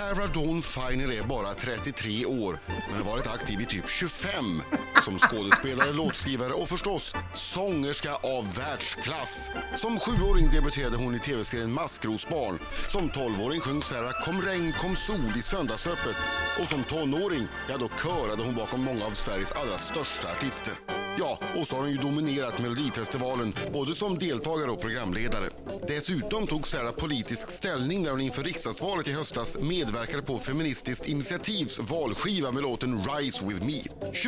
Sarah Dawn Finer är bara 33 år, men har varit aktiv i typ 25. Som skådespelare, låtskrivare och förstås sångerska av världsklass. Som sjuåring debuterade hon i tv-serien Maskrosbarn. Som tolvåring sjöng Sarah Kom regn, kom sol i Söndagsöppet. Och som tonåring, ja då körade hon bakom många av Sveriges allra största artister. Ja, och så har hon ju dominerat Melodifestivalen både som deltagare och programledare. Dessutom tog Sarah politisk ställning när hon inför riksdagsvalet i höstas medverkade på Feministiskt initiativs valskiva med låten Rise with me.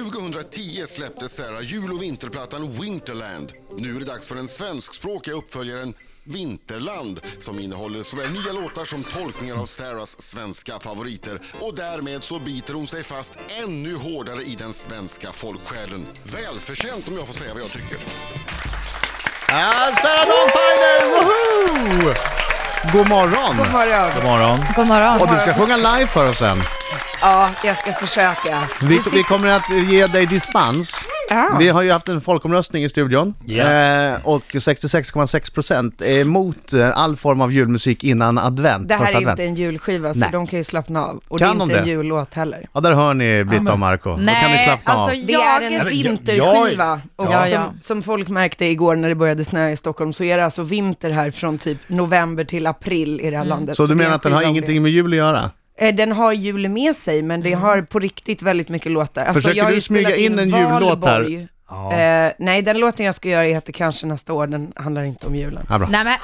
2010 släppte Sarah jul och vinterplattan Winterland. Nu är det dags för den svenskspråkiga uppföljaren Vinterland som innehåller såväl nya låtar som tolkningar av Sarahs svenska favoriter. Och därmed så biter hon sig fast ännu hårdare i den svenska folksjälen. Välförtjänt om jag får säga vad jag tycker. Ja, Sarah Dawn Finer! Woho! God morgon! God morgon. God morgon. God morgon. Och du ska sjunga live för oss sen. Ja, jag ska försöka. Vi, vi kommer att ge dig dispens. Ja. Vi har ju haft en folkomröstning i studion Ja. eh, och 66,6 procent är emot eh, all form av julmusik innan advent. Det här är inte advent. en julskiva, så Nej. de kan ju slappna av. Och Kan det är de inte en det? jullåt heller. Ja, där hör ni Britta och Marco Då kan ni Nej, slappna alltså av. Det jag... är en vinterskiva. Och Ja, som, ja. som folk märkte igår när det började snöa i Stockholm så är det alltså vinter här från typ november till april i det här landet. Så du det är menar en att den har ingenting med jul att göra? Eh, Den har jul med sig, men det har på riktigt väldigt mycket låtar. Alltså, Försöker du smyga in en jullåt här? Ja. Eh, nej, den låten jag ska göra heter Kanske nästa år, den handlar inte om julen. Ja, bra. Nej men,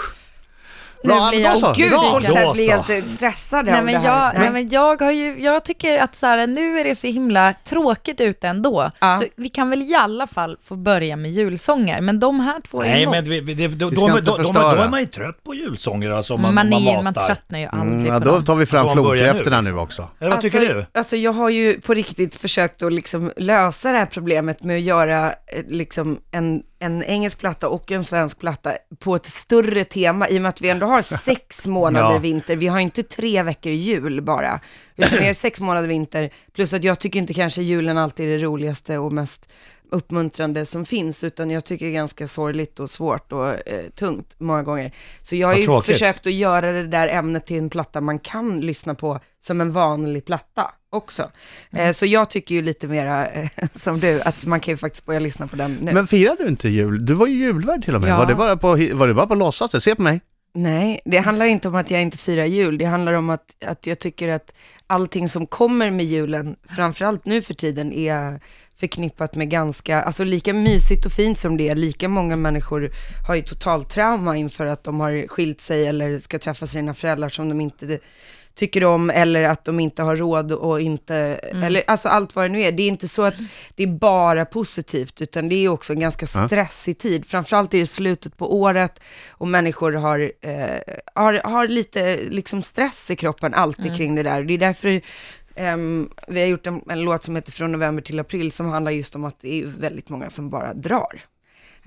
Bra, nu blir jag... så. Gud, Bra. så. blir helt eh, stressade Nej men, det här. jag, nej men jag har ju, jag tycker att så här, nu är det så himla tråkigt ute ändå. Ja. Så vi kan väl i alla fall få börja med julsånger, men de här två är Nej, emot. men vi, vi, det- då, Vi då, ska då, då, då, är man ju trött på julsånger alltså, man, man, man, är, matar. man tröttnar ju aldrig Mm, ja, då tar vi fram flodkräftorna nu, nu också. Eller vad tycker alltså, du? Alltså jag har ju på riktigt försökt att liksom lösa det här problemet med att göra eh, liksom en, en engelsk platta och en svensk platta på ett större tema, i och med att vi ändå har sex månader Ja. vinter. Vi har inte tre veckor jul bara, utan vi har sex månader vinter. Plus att jag tycker inte kanske julen alltid är det roligaste och mest uppmuntrande som finns, utan jag tycker det är ganska sorgligt och svårt och eh, tungt många gånger. Så jag har Vad ju tråkigt. försökt att göra det där ämnet till en platta man kan lyssna på som en vanlig platta också. Mm. Eh, så jag tycker ju lite mera eh, som du, att man kan ju faktiskt börja lyssna på den nu. Men firar du inte jul? Du var ju julvärd till och med. Ja. Var, det bara på, var det bara på låtsas? Se på mig. Nej, det handlar inte om att jag inte firar jul. Det handlar om att, att jag tycker att allting som kommer med julen, framförallt nu för tiden, är förknippat med ganska, alltså lika mysigt och fint som det är, lika många människor har ju totalt trauma inför att de har skilt sig eller ska träffa sina föräldrar som de inte tycker om eller att de inte har råd och inte, eller alltså allt vad det nu är. Det är inte så att det är bara positivt, utan det är också en ganska stressig tid. Framförallt är det slutet på året och människor har, eh, har, har lite liksom stress i kroppen alltid kring det där. Det är därför ehm, vi har gjort en, en låt som heter Från november till april som handlar just om att det är väldigt många som bara drar.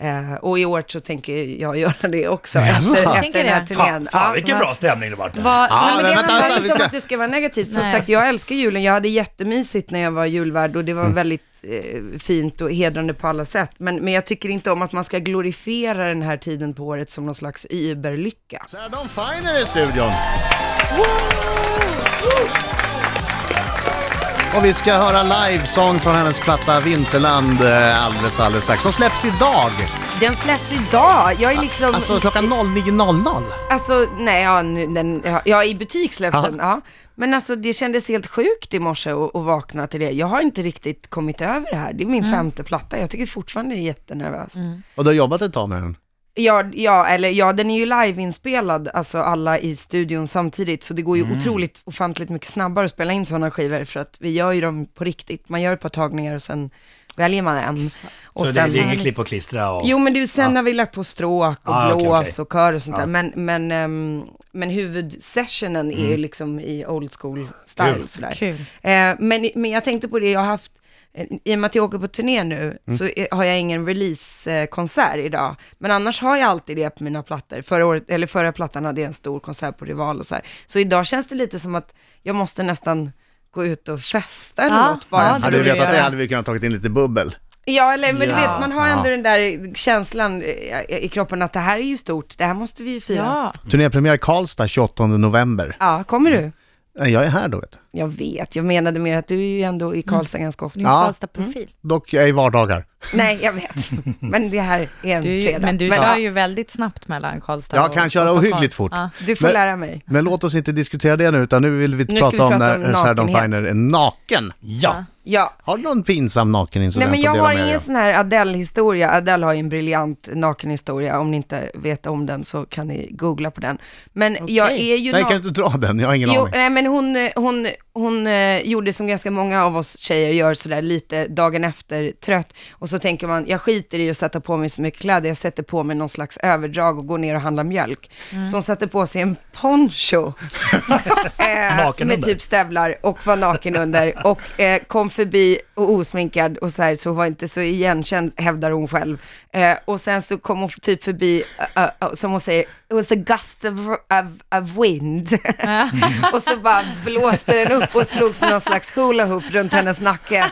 Eh, och i år så tänker jag göra det också Jaså? efter, efter den här turnén. Fan, fan Ja. vilken bra stämning det vart. nu. Vad- Ja, men det vänta, handlar inte om att det ska vara negativt. Som Nej. sagt, jag älskar julen. Jag hade jättemysigt när jag var julvärd och det Mm. var väldigt eh, fint och hedrande på alla sätt. Men, men jag tycker inte om att man ska glorifiera den här tiden på året som någon slags überlycka. Dawn Finer i studion. Och vi ska höra livesång från hennes platta Vinterland eh, alldeles, alldeles strax. Som släpps idag. Den släpps idag. Jag är liksom... Alltså klockan 09.00. Alltså, nej, ja, nu, den, ja, ja, i butik släpps Ja. den, ja. Men alltså det kändes helt sjukt i morse att vakna till det. Jag har inte riktigt kommit över det här. Det är min femte platta. Jag tycker fortfarande det är jättenervöst. Och du har jobbat ett tag med den. Ja, ja, eller ja, den är ju liveinspelad, alltså alla i studion samtidigt, så det går ju Mm. otroligt ofantligt mycket snabbare att spela in sådana skivor, för att vi gör ju dem på riktigt. Man gör ett par tagningar och sen väljer man en. Och Så det, sen, det är inget klipp och klistra och... Jo, men det, sen har vi lagt på stråk och Ah, blås okej. och kör och sånt Ja. där. Men, men, ehm, men huvudsessionen är ju liksom i old school style Mm. Kul. sådär. Kul. Eh, men, men jag tänkte på det, jag har haft, i och med att jag åker på turné nu, Mm. så har jag ingen releasekonsert idag. Men annars har jag alltid det på mina plattor. Förra, året, eller förra plattan hade jag en stor konsert på Rival och så här. Så idag känns det lite som att jag måste nästan gå ut och festa eller Ja, något bara. ja, Hade du vetat det hade vi kunnat tagit in lite bubbel. Ja, eller men du Ja. vet, man har ändå Ja. den där känslan eh, i kroppen att det här är ju stort, det här måste vi ju fira. Ja, Ja. Turnépremiär Karlstad 28 november. kommer du? Nej, Jag är här då vet du. Jag vet, jag menade mer att du är ju ändå i Karlstad ganska ofta. Ja. Karlstad-profil. Dock, jag är i vardagar. Nej, jag vet. Men det här är en Du, fredag. men du men, kör ja, ju väldigt snabbt mellan Karlstad Jag och kan köra ohyggligt fort. Ja. du får Men- lära mig. Men låt oss inte diskutera det nu, utan nu vill vi Nu ska prata vi om prata när om Sheridan. Finer är naken. Ja. Ja, Har du någon pinsam nakenincident Nej men jag har ingen sån här Adele-historia. Adele har ju en briljant nakenhistoria. Om ni inte vet om den så kan ni googla på den. Men jag är ju... Nej, kan du inte dra den? Jag har ingen Jo, aning. nej men hon, eh, hon, hon eh, gjorde som ganska många av oss tjejer gör sådär lite dagen efter trött. Och så tänker man, jag skiter i att sätta på mig så mycket kläder, jag sätter på mig någon slags överdrag och går ner och handlar mjölk. Så hon satte på sig en poncho. eh, med typ stövlar och var naken under. Och eh, kom förbi och osminkad och så här, så hon var inte så igenkänd, hävdar hon själv. Eh, och sen så kom hon typ förbi, uh, uh, som hon säger, it was a gust of, of, of wind. och så bara blåste den upp och slog som någon slags hula hoop runt hennes nacke.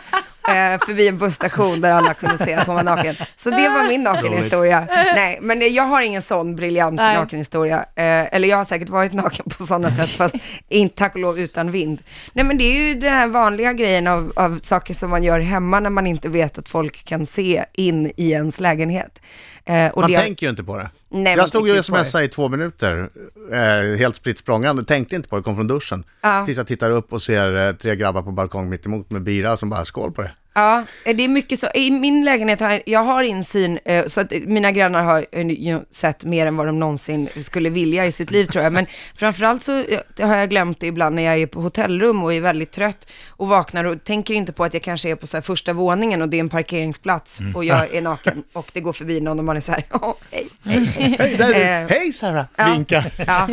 Eh, förbi en busstation där alla kunde se att hon var naken. Så det var min nakenhistoria. Nej, men jag har ingen sån briljant Nej. nakenhistoria. Eh, eller jag har säkert varit naken på sådana sätt, fast inte tack och lov utan vind. Nej, men det är ju den här vanliga grejen av, av saker som man gör hemma när man inte vet att folk kan se in i ens lägenhet. Eh, och Man det, tänker ju inte på det. Nej, jag stod ju och smsade i två minuter, eh, helt spritt språngande, tänkte inte på det, kom från duschen. Ja. Tills jag tittar upp och ser eh, tre grabbar på balkong mitt emot med bira som bara skål på det. Ja, eh, det är mycket så. I min lägenhet har jag, jag har insyn, eh, så att mina grannar har eh, sett mer än vad de någonsin skulle vilja i sitt liv tror jag. Men framförallt så eh, har jag glömt det ibland när jag är på hotellrum och är väldigt trött och vaknar och tänker inte på att jag kanske är på så här första våningen och det är en parkeringsplats och jag är naken och det går förbi någon och man är så här, åh, hej, hej, hej. Hej, där är Eh, du! Hej Sarah! ja. Vinka! Ja,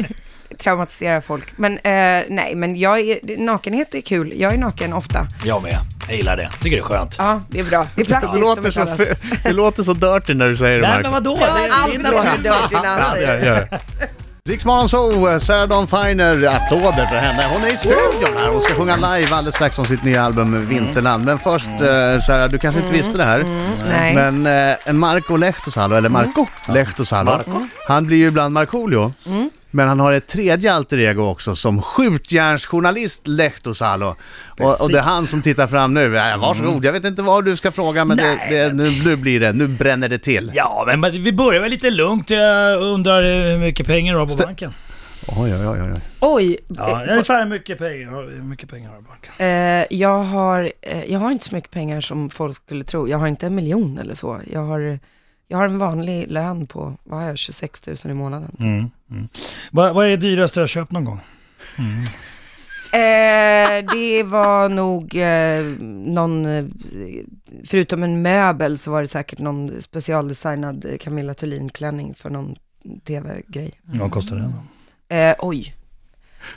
traumatiserar folk. Men eh, nej, men jag är, nakenhet är kul. Jag är naken ofta. Jag med. Jag gillar det. Tycker det är skönt. Ja, det är bra. Det är praktiskt. Det låter, så, fe- det låter så dirty när du säger det, Nej Marco. men vadå? Ja, Det är- allt låter dirty när han säger det. Sarah Dawn Finer, applåder för henne. Hon är i studion här, hon ska sjunga live alldeles strax om sitt nya album Vinterland. Men först, eh, Sarah, du kanske inte visste det här, Nej. men eh, en Marco Lehtosalo, eller Marco Lehtosalo, han blir ju ibland Markoolio. Men han har ett tredje alter ego också som skjutjärnsjournalist Lehtosalo. Och, och det är han som tittar fram nu. Ja, varsågod, jag vet inte vad du ska fråga men det, det, nu, nu blir det, nu bränner det till. Ja, men vi börjar väl lite lugnt. Jag undrar hur mycket pengar du har på Stä- banken? Oj, oj, oj, oj. Oj, Ja, ungefär hur mycket pengar, mycket pengar har du på banken? eh, jag, har, eh, jag har inte så mycket pengar som folk skulle tro. Jag har inte en miljon eller så. Jag har, jag har en vanlig lön på, vad har jag, 26 000 i månaden. Mm. Mm. Vad, vad är det dyraste du har köpt någon gång? Eh, det var nog eh, någon, eh, förutom en möbel så var det säkert någon specialdesignad Camilla Thulin-klänning för någon tv-grej. Vad kostar den? då? Eh, oj,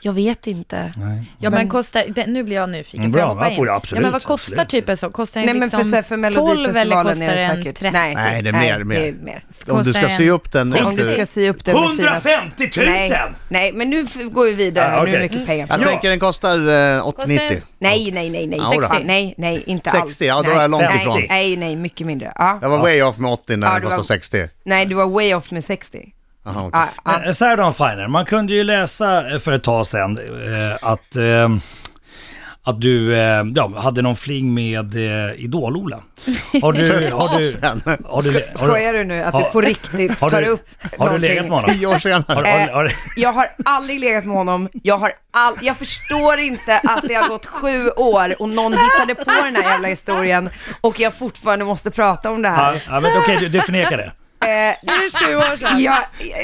jag vet inte. Nej. Ja men, Men- kostar, det, nu blir jag nyfiken, Mm, jag bra, in? får ju absolut, ja men vad kostar absolut. typ en så? Kostar den Nej men liksom för, så här, för 12 eller kostar den säkert. 30? Nej, Nej, det är mer, mer. Det är mer. Om du ska Kostar sy en- upp den Om du ska sy upp den med fina... 150 000! Nej, nej, men nu går vi vidare. Ja, Nu är det mycket pengar. Jag Ja. tänker den kostar eh, 80-90. Kostar Nej, nej, nej, nej. Ja, då. 60. Nej, nej, inte 60, alls. ja, då nej. är jag långt nej, ifrån. Nej, nej, mycket mindre. Ja. Jag var way off med 80 när den kostade var- 60. Nej, du var way off med 60. Aha. Ja, ja. Men, Sarah Finer, man kunde ju läsa eh, för ett tag sedan eh, att, eh, att du eh, ja, hade någon fling med eh, Idol-Ola. Har För du... ett Har tag du, sedan. har du, har du, Skojar du nu att har- du på riktigt tar du- upp har du legat med honom? Tio år senare. har, har, Jag har aldrig legat med honom. Jag har all... Jag förstår inte att det har gått sju år och någon hittade på den här jävla historien och jag fortfarande måste prata om det här. ja, ja, men okej, du, du förnekar det. Eh, Det är 20 år sedan. Ja,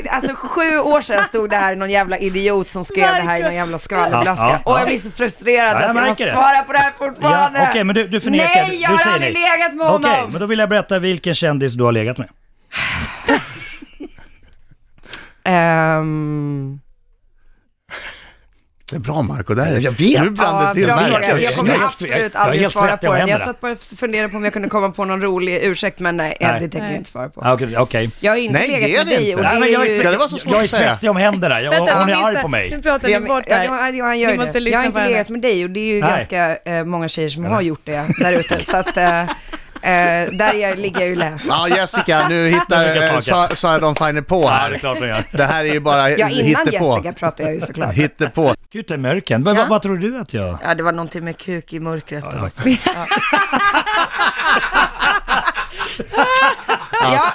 alltså sju år sedan stod det här någon jävla idiot som skrev det här i någon jävla skvallerblaska. Ja, ja, ja. Och jag blir så frustrerad Ja, att jag måste det. svara på det här fortfarande. Ja, Okej, men du, du förnekar. Nej, jag du har aldrig nej. legat med Okej, honom. men då vill jag berätta vilken kändis du har legat med. Ehm, Det är bra Marco, det här. Jag vet. Nu brann det till. bra fråga. jag. Jag kommer är absolut är aldrig svara på den. Jag satt bara och funderade på om jag kunde komma på någon rolig ursäkt, men nej, Nej. det tänker jag inte svara på. Okej, okej. Jag har inte Nej, legat med det dig inte. och det Nej, men jag är är, ju... Ska det vara så svårt jag är svettig om händerna. Jag, Vänta, hon är arg på mig. Nu pratar ni bort ja, här. ja, ja, han gör Ni måste det. Jag har inte legat med dig och det är ju Nej. ganska eh, många tjejer som har gjort det där ute. Eh, där jag, ligger jag ju lä. Ja, Jessica, nu hittar eh. Sa- Sara Dawn Finer på Ja, det är här. klart de gör. Det här är ju bara Ja, innan hittepå. Jessica pratar jag ju såklart. Hittepå. Gud, det är mörken. Men Ja. vad, vad tror du att jag... Ja, det var någonting med kuk i mörkret. Ja, var- Alltså.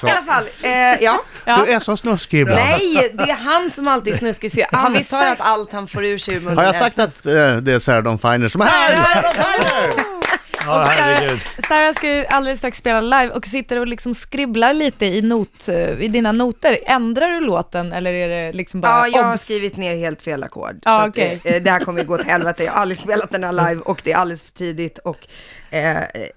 Ja, i alla fall. Eh, ja. Du är så snuskig ibland. Nej, det är han som alltid är snuskig, så jag antar att allt han får ur sig ur munnen Har jag är- sagt att eh, det är Sarah Dawn Finer som är här? Sarah Dawn Finer! Ja, herregud. Sarah ska ju alldeles strax spela live och sitter och liksom skribblar lite i, not, eh, i dina noter. Ändrar du låten eller är det liksom bara Ja, jag har obs? skrivit ner helt fel ackord. Ja, så att okej. det, eh, det här kommer ju gå till helvete. Jag har aldrig spelat den här live och det är alldeles för tidigt och eh,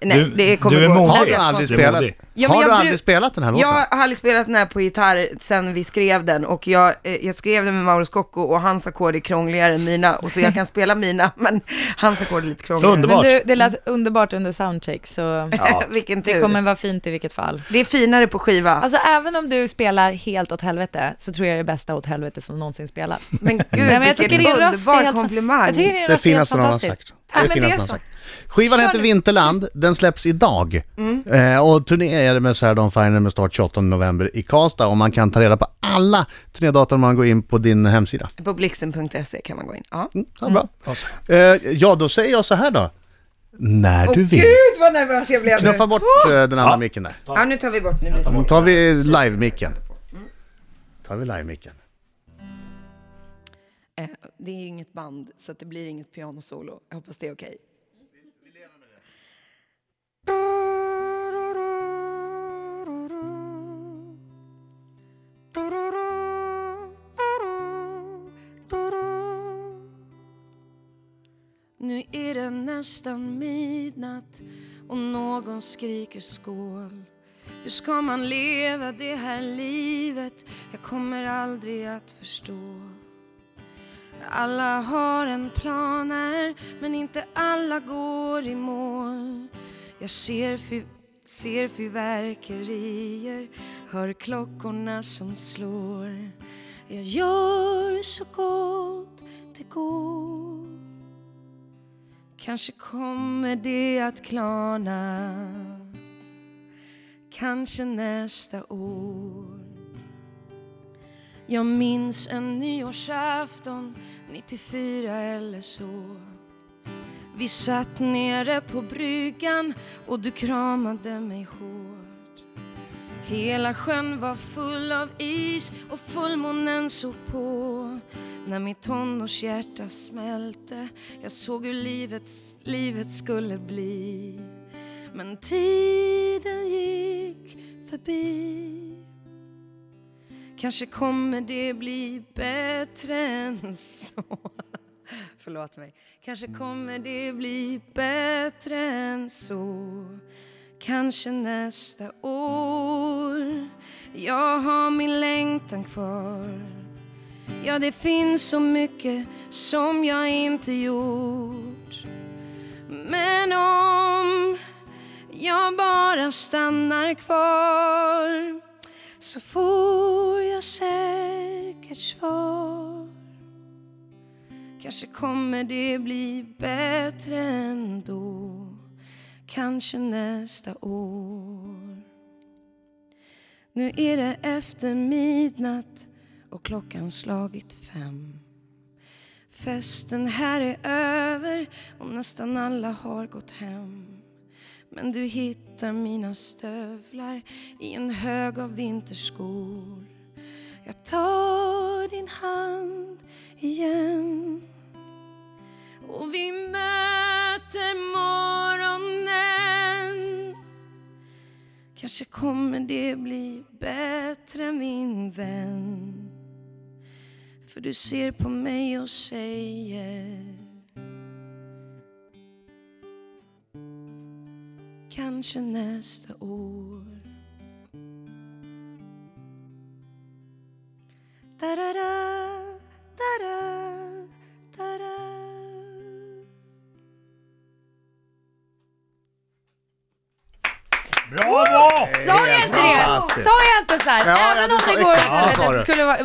nej, Du- det kommer du är gå modig. Har du aldrig är spelat? modig. Ja, men har jag du bru- aldrig spelat den här låten? Jag har aldrig spelat den här på gitarr sen vi skrev den och jag, eh, jag skrev den med Mauro Scocco och hans ackord är krångligare än mina och så jag kan spela mina men hans ackord är lite krångligare. Underbart. Men du, det lät underbart under soundcheck, så Ja. Vilken det kommer vara fint i vilket fall. Det är finare på skiva. Alltså även om du spelar helt åt helvete, så tror jag det är bästa åt helvete som någonsin spelas. men gud, Nej, men jag vilken tycker underbar helt- komplimang. Jag tycker din Det finaste någon har sagt. Ja, Det finaste är någon har sagt. Skivan Kör heter nu. Vinterland, den släpps idag. Mm. Eh, och turné är det med Sarah Finer med start 28 november i Karlstad och man kan ta reda på alla turnédatum om man går in på din hemsida. På blixten.se kan man gå in. Ja. Mm, ja, bra. Eh, ja, då säger jag så här då. När Åh du vill. gud vad nervös jag blev Knuffa nu. bort eh, den andra Ja. micken där. Ja, nu tar vi bort nu. Nu tar vi live-micken. tar vi live-micken. Eh, det är ju inget band, så att det blir inget pianosolo. Jag hoppas det är okej. Nu är det nästan midnatt och någon skriker skål. Hur ska man leva det här livet? Jag kommer aldrig att förstå. Alla har en plan här, men inte alla går i mål. Jag ser, fyr, ser fyrverkerier, hör klockorna som slår. Jag gör så gott det går. Kanske kommer det att klarna, kanske nästa år. Jag minns en nyårsafton 94 eller så. Vi satt nere på bryggan och du kramade mig hårt. Hela sjön var full av is och fullmånen såg på. När mitt tonårshjärta smälte. Jag såg hur livet, livet skulle bli. Men tiden gick förbi. Kanske kommer det bli bättre än så. Förlåt mig. Kanske kommer det bli bättre än så. Kanske nästa år. Jag har min längtan kvar. Ja, det finns så mycket som jag inte gjort. Men om jag bara stannar kvar så får jag säkert svar. Kanske kommer det bli bättre ändå Kanske nästa år. Nu är det efter midnatt och klockan slagit fem. Festen här är över och nästan alla har gått hem. Men du hittar mina stövlar i en hög av vinterskor. Jag tar din hand igen. Och vi möter morgonen. Kanske kommer det bli bättre min vän. För du ser på mig och säger Kanske nästa år Da-da-da, da-da. Bravo! Sa jag inte det? Sa jag inte så här? Ja, Även om det går exakt, ja, så skulle det vara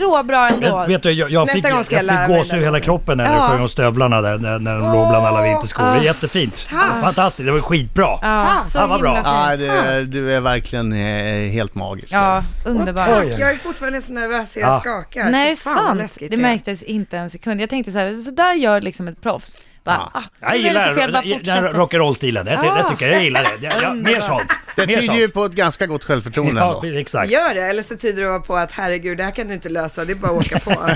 råbra ändå. Vet, vet du, jag, jag Nästa fick, gång jag ska jag fick gåshud hela kroppen när Ja. du sjöng om stövlarna där, när, när de låg bland alla vinterskor. Det är jättefint. Fantastiskt, det var skitbra. Ja, så vad bra. Ja, du, du är verkligen eh, helt magisk. Ja, underbart. Oj. Jag är fortfarande så nervös jag Ja. skakar. Nej, sant. Det är. märktes inte en sekund. Jag tänkte så här, så där gör liksom ett proffs. Bara, Ja. ah, det Jag gillar fel, bara den fortsätta. rock'n'roll-stilen. Det, det, det tycker jag, jag gillar det. Jag, jag, mer sånt. Det mer tyder ju sånt. på ett ganska gott självförtroende Ja, ändå. exakt. Gör det, eller så tyder det på att herregud, det här kan du inte lösa, det är bara att åka på.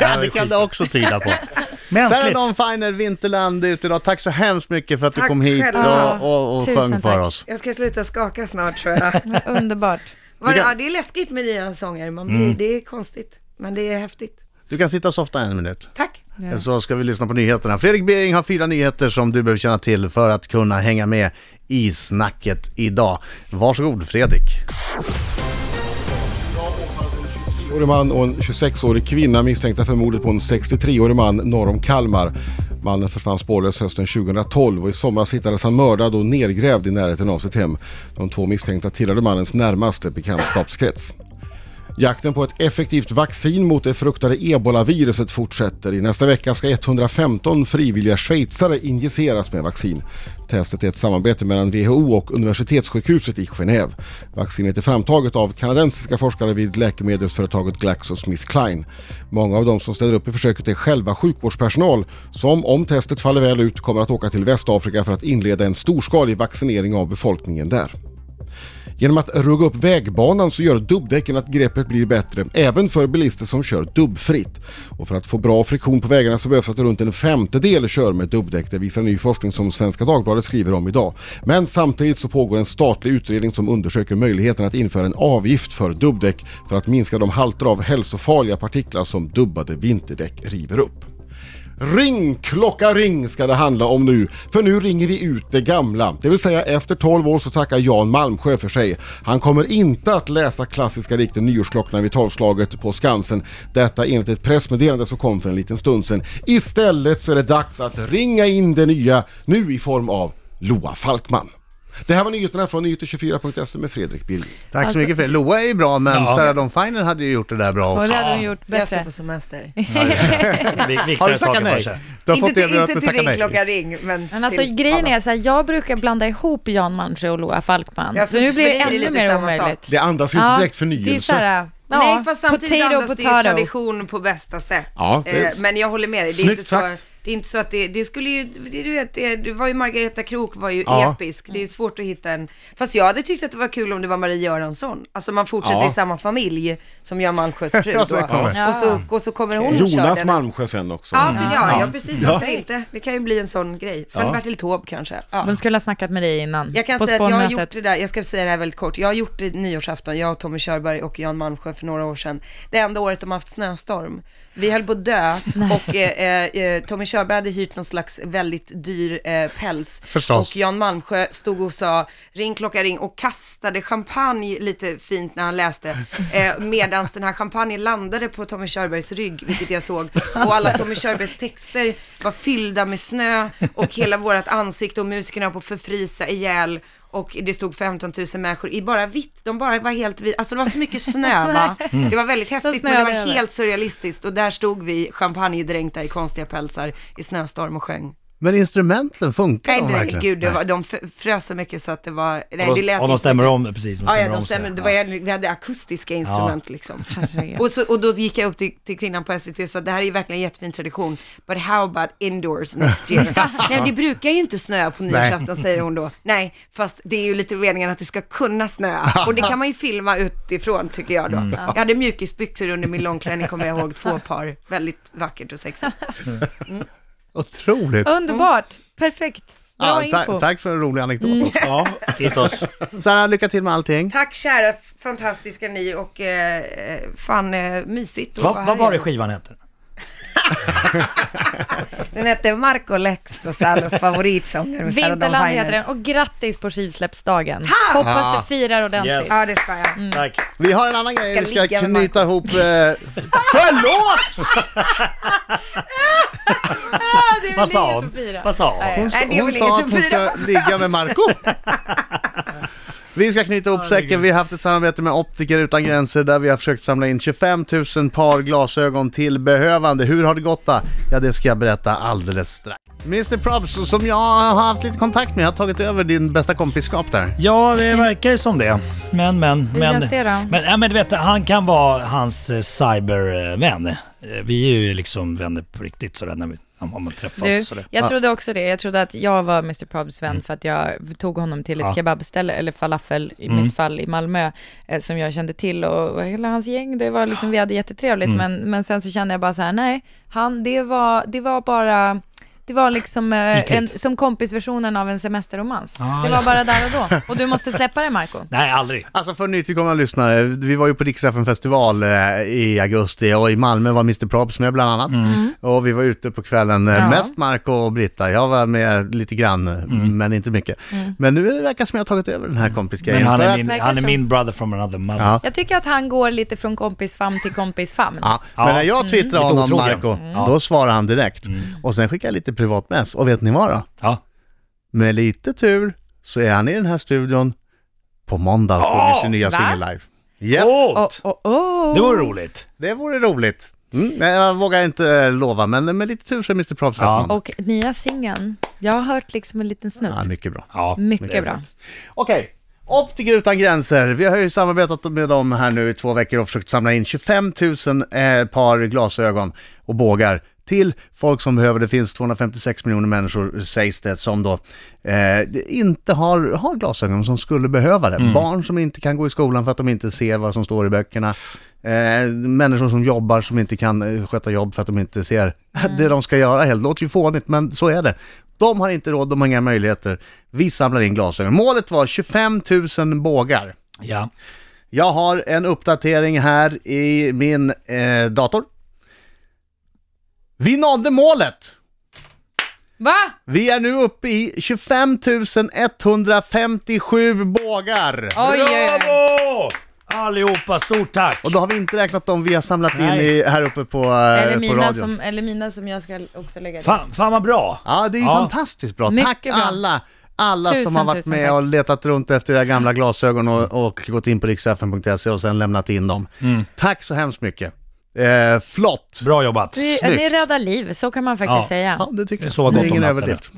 Ja, det kan det också tyda på. Sarah Mänskligt. Dawn Finer, Vinterland ute idag. Tack så hemskt mycket för att du Tack kom hit själva. och, och, och Tusen sjöng för tack. oss. Jag ska sluta skaka snart tror jag. Underbart. Var, kan- ja, det är läskigt med nya sånger, man blir, det är konstigt, men det är häftigt. Du kan sitta och softa en minut. Tack. Så ska vi lyssna på nyheterna. Fredrik Bering har fyra nyheter som du behöver känna till för att kunna hänga med i snacket idag. Varsågod Fredrik. årig man och en 26-årig kvinna misstänkta för mordet på en 63-årig man norr om Kalmar. Mannen försvann spårlöst hösten 2012 och i somras hittades han mördad och nergrävd i närheten av sitt hem. De två misstänkta tillhörde mannens närmaste bekantskapskrets. Jakten på ett effektivt vaccin mot det fruktade ebolaviruset fortsätter. I nästa vecka ska 115 frivilliga schweizare injiceras med vaccin. Testet är ett samarbete mellan WHO och universitetssjukhuset i Genève. Vaccinet är framtaget av kanadensiska forskare vid läkemedelsföretaget GlaxoSmithKline. Många av de som ställer upp i försöket är själva sjukvårdspersonal som om testet faller väl ut kommer att åka till Västafrika för att inleda en storskalig vaccinering av befolkningen där. Genom att rugga upp vägbanan så gör dubbdäcken att greppet blir bättre, även för bilister som kör dubbfritt. Och för att få bra friktion på vägarna så behövs att runt en femtedel kör med dubbdäck. Det visar ny forskning som Svenska Dagbladet skriver om idag. Men samtidigt så pågår en statlig utredning som undersöker möjligheten att införa en avgift för dubbdäck för att minska de halter av hälsofarliga partiklar som dubbade vinterdäck river upp. Ring klocka ring ska det handla om nu, för nu ringer vi ut det gamla. Det vill säga efter 12 år så tackar Jan Malmsjö för sig. Han kommer inte att läsa klassiska dikten Nyårsklockan vid tolvslaget på Skansen. Detta enligt ett pressmeddelande som kom för en liten stund sedan. Istället så är det dags att ringa in det nya, nu i form av Loa Falkman. Det här var nyheterna från nyheter24.se med Fredrik Birging. Tack så Alltså- mycket för det. Loa är ju bra men Ja. Sarah Dawn Finer hade ju gjort det där bra också. det hade de gjort Jag ska bättre. på semester. Har du tackat nej? Du har inte fått till, inte till tacka ring nej. klocka ring, men Men alltså till grejen alla. är så här, jag brukar blanda ihop Jan Malmsjö och Loa Falkman. Ja, så nu blir det det är ännu lite mer omöjligt. Det andas ju inte direkt det är förnyelse. så här, ja, Nej, fast samtidigt potato, andas det ju potato. tradition på bästa sätt. Ja, det är- eh, men jag håller med dig. Det är, Snyggt inte så, sagt. Det är inte så att det, det skulle ju, det, du vet, det, det var ju Margareta Krok var ju Ja. episk. Det är svårt att hitta en, fast jag hade tyckt att det var kul om det var Marie Göransson. Alltså man fortsätter Ja. i samma familj som Jan Malmsjös fru Ja, då. Och, så, och så kommer hon och kör Jonas den. Malmsjö sen också. Ja, men ja, ja, precis. Ja. Varför inte? Det kan ju bli en sån grej. Sven-Bertil Taube kanske. Ja. De skulle ha snackat med dig innan. Jag kan på säga att jag har gjort det där, jag ska säga det här väldigt kort. Jag har gjort det nyårsafton, jag och Tommy Körberg och Jan Malmsjö för några år sedan. Det enda året de har haft snöstorm. Vi höll på att dö och eh, eh, Tommy Körberg hade hyrt någon slags väldigt dyr eh, päls. Förstås. Och Jan Malmsjö stod och sa ring klocka ring och kastade champagne lite fint när han läste. Eh, Medan den här champagnen landade på Tommy Körbergs rygg, vilket jag såg. Och alla Tommy Körbergs texter var fyllda med snö och hela vårt ansikte och musikerna på förfrysa ihjäl. Och det stod 15 000 människor i bara vitt, de bara var helt vita. Alltså det var så mycket snö va. Det var väldigt häftigt men det var helt surrealistiskt. Och där stod vi champagnedränkta i konstiga pälsar i snöstorm och sjöng. Men instrumenten funkar Nej, de nej verkligen? gud, det var, de frös så mycket så att det var, nej Och det de, lät och de stämmer om, precis. De Ja, stämmer ja, de om stämmer, det var, vi hade akustiska instrument liksom. Herregud. Och, så, och då gick jag upp till, till kvinnan på SVT och sa det här är verkligen en jättefin tradition, but how about indoors next year? Nej, det brukar ju inte snöa på nyårsafton, säger hon då. Nej, fast det är ju lite meningen att det ska kunna snöa. Och det kan man ju filma utifrån, tycker jag då. Jag hade mjukisbyxor under min långklänning, kommer jag ihåg, två par. Väldigt vackert och sexigt. Otroligt! Underbart, perfekt. Bra Ja, info. ta- tack för en rolig anekdot. Ja. Kitos. Sarah, lycka till med allting. Tack kära fantastiska ni och eh, eh, fan eh, mysigt vara Vad, var det skivan heter? Den hette Marco Lextosalos favoritsånger Vinterland heter den och grattis på skivsläppsdagen. Hoppas du firar ordentligt. Yes. Ja, det ska jag. Tack. Vi har en annan grej Ska vi ska ligga knyta ihop... Eh... Förlåt! det är Vad sa inget hon? att fira. Vad sa hon? Hon, sa att hon ska ligga med Marco Vi ska knyta ihop säcken. Vi har haft ett samarbete med Optiker Utan Gränser där vi har försökt samla in 25 000 par glasögon till behövande. Hur har det gått då? Ja, det ska jag berätta alldeles strax. Mr Probs, som jag har haft lite kontakt med, har tagit över din bästa kompisskap där. Ja, det verkar ju som det. Men, men, Hur men. känns det då? Men, ja, men du vet, han kan vara hans eh, cybervän. Eh, Vi är ju liksom vänner på riktigt sådär när vi om man träffas. Du, sådär. jag trodde också det. Jag trodde att jag var Mr Probs vän för att jag tog honom till ett Ja. kebabställe, eller falafel i Mm. mitt fall i Malmö, eh, som jag kände till och, och hela hans gäng, det var liksom, vi hade jättetrevligt, Mm. men, men sen så kände jag bara så här, nej, han, det var, det var bara, det var liksom eh, en, som kompisversionen av en semesterromans. Ah, det ja. var bara där och då. Och du måste släppa det Marco Nej, aldrig. Alltså för nytillkomna lyssnare, vi var ju på Dix festival eh, i augusti och i Malmö var Mr Probs med bland annat. Och vi var ute på kvällen, eh, Ja. mest Marco och Britta. Jag var med lite grann, eh, men inte mycket. Men nu verkar det som jag har tagit över den här kompisgrejen. Men han är, min, han är min brother from another mother. Ja. Jag tycker att han går lite från kompisfamn till kompisfamn. Ja, Ja. men när jag twittrade Lite honom. Marco, Mm. då svarade han direkt. Och sen skickade jag lite privat mess. Och vet ni vad då? Ja. Med lite tur så är han i den här studion på måndag och sjunger sin nya va? singel live. Coolt! Oh, oh, oh. Det var roligt. det vore roligt. Mm, nej, jag vågar inte eh, lova, men med lite tur så är Mr Props Ja. Och nya singeln, jag har hört liksom en liten snutt. ja, mycket bra. Ja, Mycket är bra. Okej, Optiker Utan Gränser. Vi har ju samarbetat med dem här nu i två veckor och försökt samla in 25 000 eh, par glasögon och bågar till folk som behöver. Det finns 256 miljoner människor, sägs det, som då eh, inte har, har glasögon som skulle behöva det. Barn som inte kan gå i skolan för att de inte ser vad som står i böckerna. Eh, människor som jobbar som inte kan eh, sköta jobb för att de inte ser det de ska göra. Det låter ju fånigt, men så är det. De har inte råd, de har inga möjligheter. Vi samlar in glasögon. Målet var 25 000 bågar. Ja. Jag har en uppdatering här i min eh, dator. Vi nådde målet! Va? Vi är nu uppe i 25 157 bågar. Oj, oj, oj. Bravo! Allihopa, stort tack! Och då har vi inte räknat dem vi har samlat in Nej. i, här uppe på, eh, Eller på mina, radion. som, eller mina som jag ska också lägga dit. Fan, fan vad bra! Ja, det är ju Ja. fantastiskt bra. Mycket tack bra. alla, alla som Tusen, har varit tusen med tack. och letat runt efter era gamla glasögon och, och gått in på riksfn.se och sen lämnat in dem. Tack så hemskt mycket. Eh, flott! Bra jobbat! Ni, Snyggt. ni räddar liv, så kan man faktiskt Ja. säga. Ja, det tycker Det är jag. så gott det är om ingen natten. överdrift.